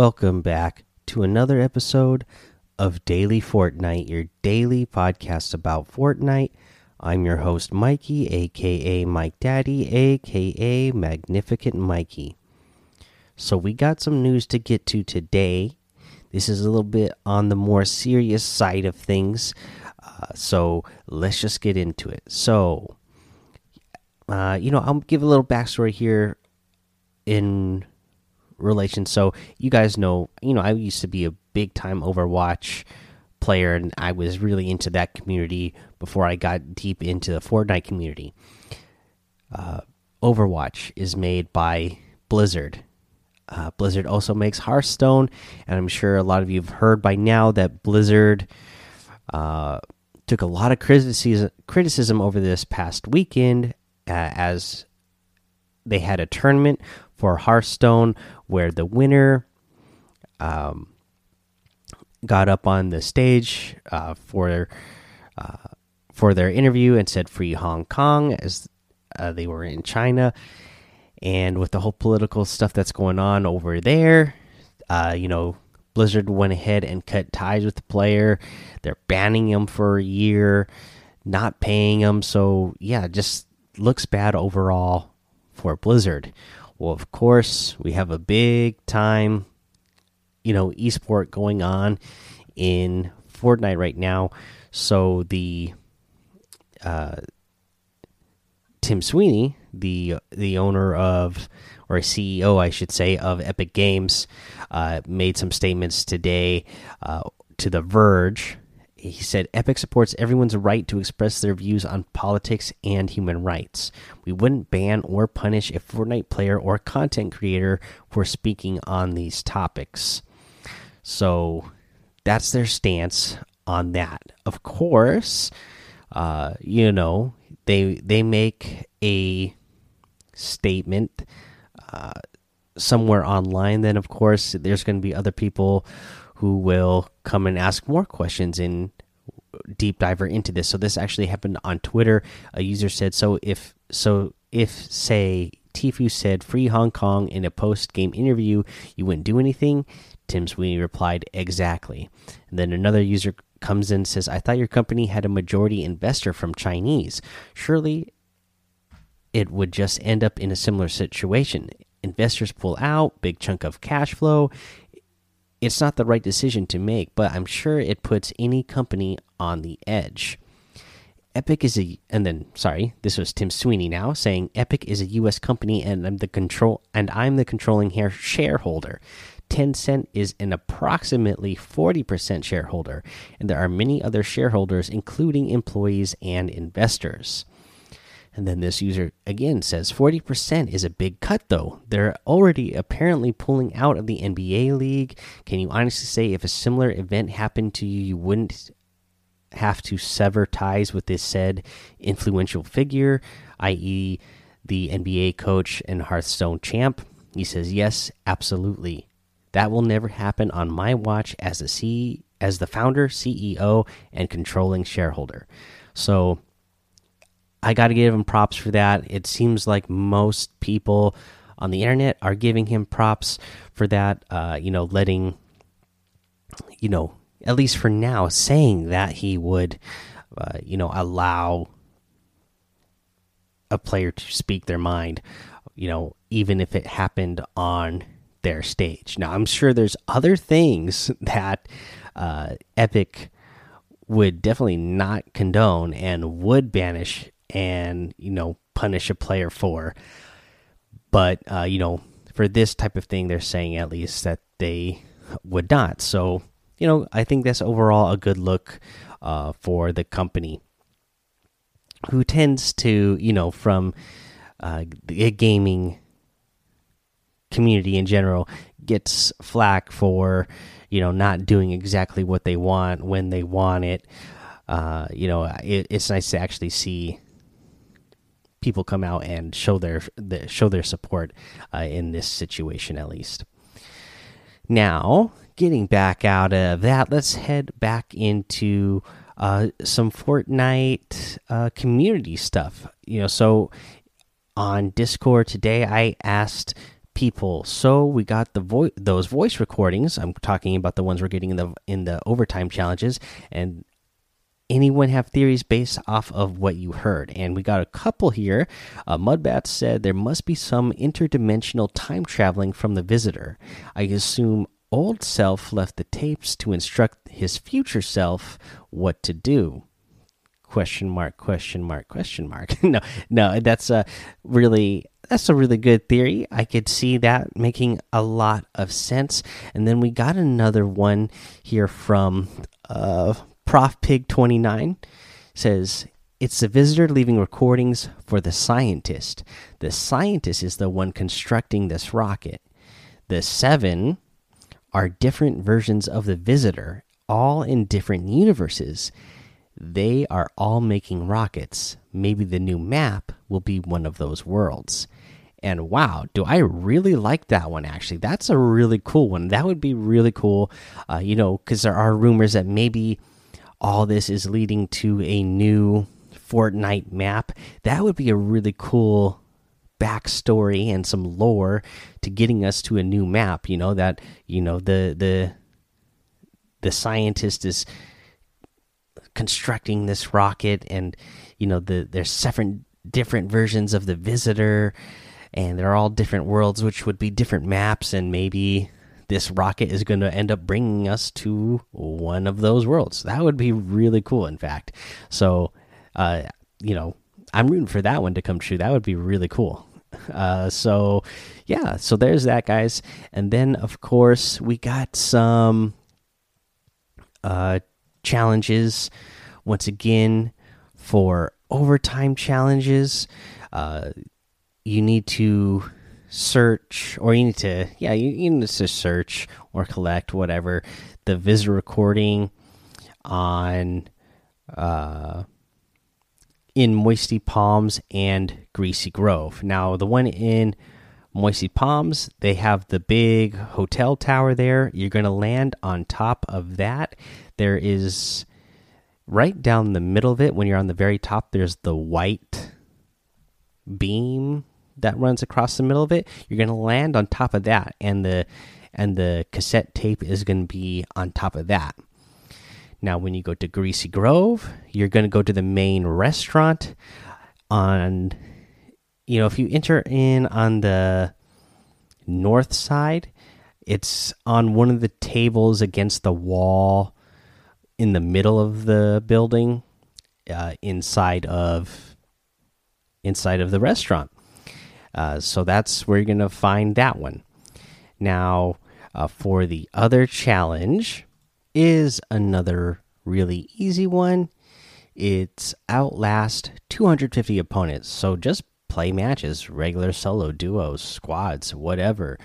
welcome back to another episode of Daily Fortnite, your daily podcast about Fortnite. I'm your host, Mikey, aka Mike Daddy, aka Magnificent Mikey. So, we got some news to get to today. This is a little bit on the more serious side of things. Uh, so, let's just get into it. So, uh, you know, I'll give a little backstory here in relation. So you guys know, you know, I used to be a big time Overwatch player, and I was really into that community before I got deep into the Fortnite community. Uh, Overwatch is made by Blizzard. Uh, Blizzard also makes Hearthstone, and I'm sure a lot of you have heard by now that Blizzard uh, took a lot of criticism criticism over this past weekend uh, as they had a tournament for Hearthstone where the winner um, got up on the stage uh, for uh, for their interview and said "Free Hong Kong" as uh, they were in China, and with the whole political stuff that's going on over there, uh, you know, Blizzard went ahead and cut ties with the player. They're banning him for a year, not paying him. So yeah, just looks bad overall for Blizzard. Well, of course, we have a big time, you know, esport going on in Fortnite right now. So the uh, Tim Sweeney, the the owner of or CEO, I should say, of Epic Games, uh, made some statements today uh, to The Verge. He said, Epic supports everyone's right to express their views on politics and human rights. We wouldn't ban or punish a Fortnite player or content creator for speaking on these topics. So that's their stance on that. Of course, uh, you know, they they make a statement uh, somewhere online, then of course there's going to be other people who will come and ask more questions and deep diver into this. So this actually happened on Twitter. A user said, "So if so if say Tfue said free Hong Kong in a post game interview, you wouldn't do anything." Tim Sweeney replied, "Exactly." And then another user comes in and says, "I thought your company had a majority investor from Chinese. Surely it would just end up in a similar situation. Investors pull out, big chunk of cash flow. It's not the right decision to make, but I'm sure it puts any company on the edge. Epic is a and then sorry, this was Tim Sweeney now saying Epic is a US company and I'm the control and I'm the controlling shareholder. Tencent is an approximately 40% shareholder and there are many other shareholders including employees and investors. And then this user again says 40% is a big cut, though. They're already apparently pulling out of the NBA league. Can you honestly say if a similar event happened to you, you wouldn't have to sever ties with this said influential figure, i.e., the NBA coach and Hearthstone champ? He says, Yes, absolutely. That will never happen on my watch as a C as the founder, CEO, and controlling shareholder. So I got to give him props for that. It seems like most people on the internet are giving him props for that. Uh, you know, letting, you know, at least for now, saying that he would, uh, you know, allow a player to speak their mind, you know, even if it happened on their stage. Now, I'm sure there's other things that uh, Epic would definitely not condone and would banish and you know punish a player for. But uh, you know, for this type of thing, they're saying at least that they would not. So you know, I think that's overall a good look uh, for the company, who tends to you know from uh, the gaming community in general gets flack for you know not doing exactly what they want when they want it. Uh, you know, it, it's nice to actually see people come out and show their, show their support uh, in this situation at least. Now, getting back out of that, let's head back into uh, some Fortnite uh, community stuff. You know, so on Discord today, I asked people. So we got the voice those voice recordings. I'm talking about the ones we're getting in the in the overtime challenges and anyone have theories based off of what you heard? And we got a couple here. Uh, Mudbat said there must be some interdimensional time traveling from the visitor. I assume old self left the tapes to instruct his future self what to do. Question mark, question mark, question mark. no, no, that's a really that's a really good theory. I could see that making a lot of sense. And then we got another one here from uh, Prof Pig 29 says it's the visitor leaving recordings for the scientist. The scientist is the one constructing this rocket. The seven are different versions of the visitor, all in different universes. They are all making rockets. Maybe the new map will be one of those worlds. And wow, do I really like that one actually? That's a really cool one. That would be really cool, uh, you know, because there are rumors that maybe all this is leading to a new Fortnite map. That would be a really cool backstory and some lore to getting us to a new map. You know that you know the the the scientist is constructing this rocket, and you know the there's seven different versions of the visitor and they're all different worlds, which would be different maps, and maybe this rocket is going to end up bringing us to one of those worlds. That would be really cool, in fact. So, uh, you know, I'm rooting for that one to come true. That would be really cool. Uh, so, yeah, so there's that, guys. And then, of course, we got some uh, challenges once again for overtime challenges. Uh, you need to search or you need to yeah you, you need to search or collect whatever. The visitor recording on uh in moisty palms and greasy grove. Now the one in moisty palms they have the big hotel tower there. You're going to land on top of that. There is right down the middle of it when you're on the very top there's the white beam that runs across the middle of it, you're going to land on top of that, and the and the cassette tape is going to be on top of that. Now, when you go to Greasy Grove, you're going to go to the main restaurant. On, you know, if you enter in on the north side, it's on one of the tables against the wall in the middle of the building, uh, inside of inside of the restaurant. Uh, so that's where you're going to find that one. Now, uh, for the other challenge, is another really easy one. It's Outlast 250 opponents. So just play matches, regular solo, duos, squads, whatever,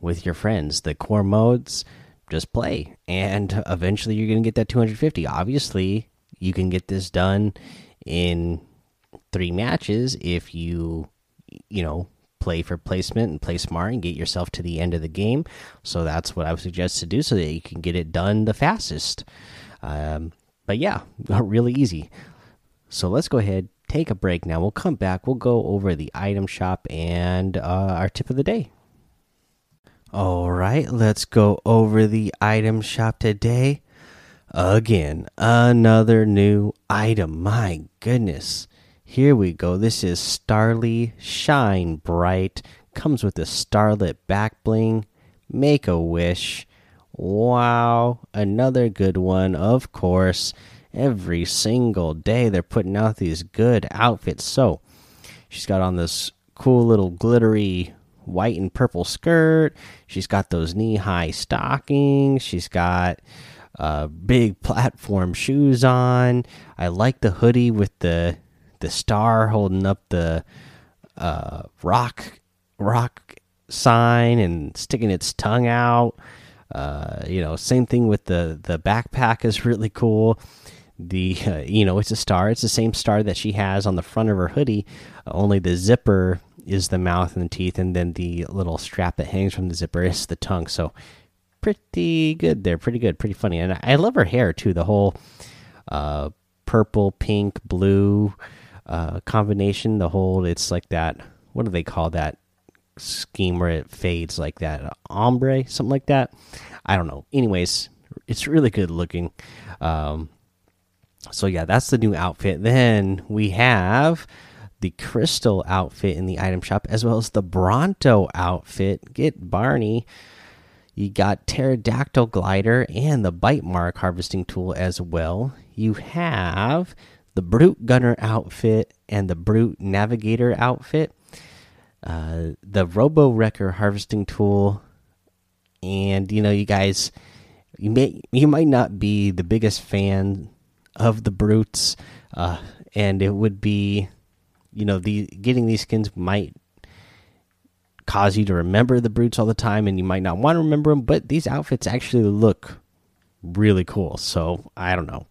with your friends. The core modes, just play. And eventually you're going to get that 250. Obviously, you can get this done in three matches if you you know, play for placement and play smart and get yourself to the end of the game. So that's what I would suggest to do so that you can get it done the fastest. Um, but yeah, really easy. So let's go ahead, take a break now. We'll come back. We'll go over the item shop and uh, our tip of the day. All right, let's go over the item shop today. Again, another new item. My goodness. Here we go. This is Starly Shine Bright. Comes with a starlit back bling. Make a wish. Wow. Another good one, of course. Every single day they're putting out these good outfits. So she's got on this cool little glittery white and purple skirt. She's got those knee high stockings. She's got uh, big platform shoes on. I like the hoodie with the the star holding up the uh, rock rock sign and sticking its tongue out. Uh, you know, same thing with the the backpack is really cool. The uh, you know it's a star. It's the same star that she has on the front of her hoodie. only the zipper is the mouth and the teeth, and then the little strap that hangs from the zipper is the tongue. So pretty good there. Pretty good. Pretty funny. And I love her hair too. The whole uh, purple, pink, blue uh, combination. The whole it's like that. What do they call that? scheme where it fades like that ombre something like that i don't know anyways it's really good looking um so yeah that's the new outfit then we have the crystal outfit in the item shop as well as the bronto outfit get barney you got pterodactyl glider and the bite mark harvesting tool as well you have the brute gunner outfit and the brute navigator outfit uh, the robo wrecker harvesting tool and you know you guys you may you might not be the biggest fan of the brutes uh, and it would be you know the getting these skins might cause you to remember the brutes all the time and you might not want to remember them but these outfits actually look really cool so i don't know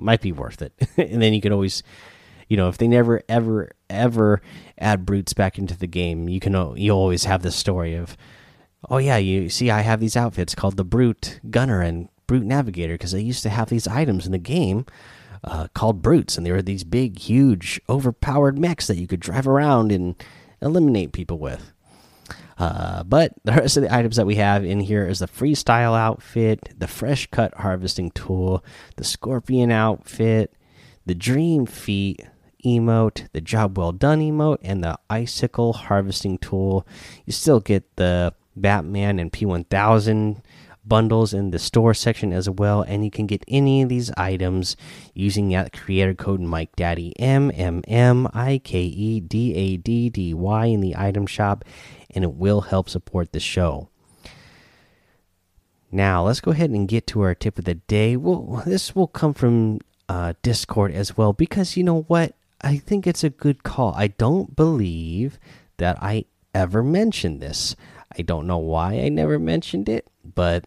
might be worth it. And then you can always you know if they never ever ever add brutes back into the game you can you always have the story of oh yeah you see i have these outfits called the brute gunner and brute navigator because they used to have these items in the game uh, called brutes. And they were these big huge overpowered mechs that you could drive around and eliminate people with uh, but the rest of the items that we have in here is the freestyle outfit, the fresh cut harvesting tool, the scorpion outfit, the dream feet emote, the job well done emote, and the icicle harvesting tool. You still get the Batman and P1000 bundles in the store section as well, and you can get any of these items using that creator code Mike Daddy M M M I K E D A D D Y in the item shop, and it will help support the show. Now let's go ahead and get to our tip of the day. Well, this will come from uh, Discord as well because you know what? I think it's a good call. I don't believe that I ever mentioned this. I don't know why I never mentioned it, but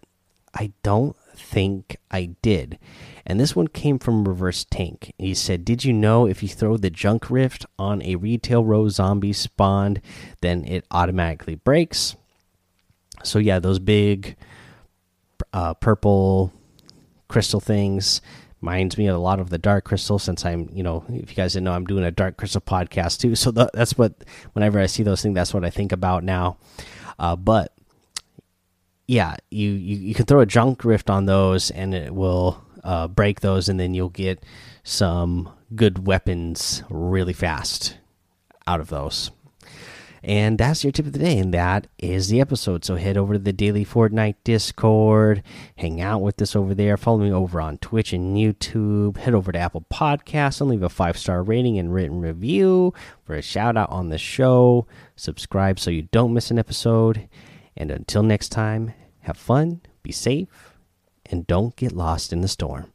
I don't think I did. And this one came from Reverse Tank. He said, Did you know if you throw the Junk Rift on a retail row zombie spawned, then it automatically breaks? So, yeah, those big uh, purple crystal things reminds me of a lot of the dark crystal since i'm you know if you guys didn't know i'm doing a dark crystal podcast too. So that's what whenever i see those things that's what i think about now. Uh, but yeah you, you you can throw a junk rift on those and it will uh, break those and then you'll get some good weapons really fast out of those and that's your tip of the day, and that is the episode. So head over to the Daily Fortnite Discord, hang out with us over there. Follow me over on Twitch and YouTube. Head over to Apple Podcasts and leave a five star rating and written review for a shout out on the show. Subscribe so you don't miss an episode. And until next time, have fun, be safe, and don't get lost in the storm.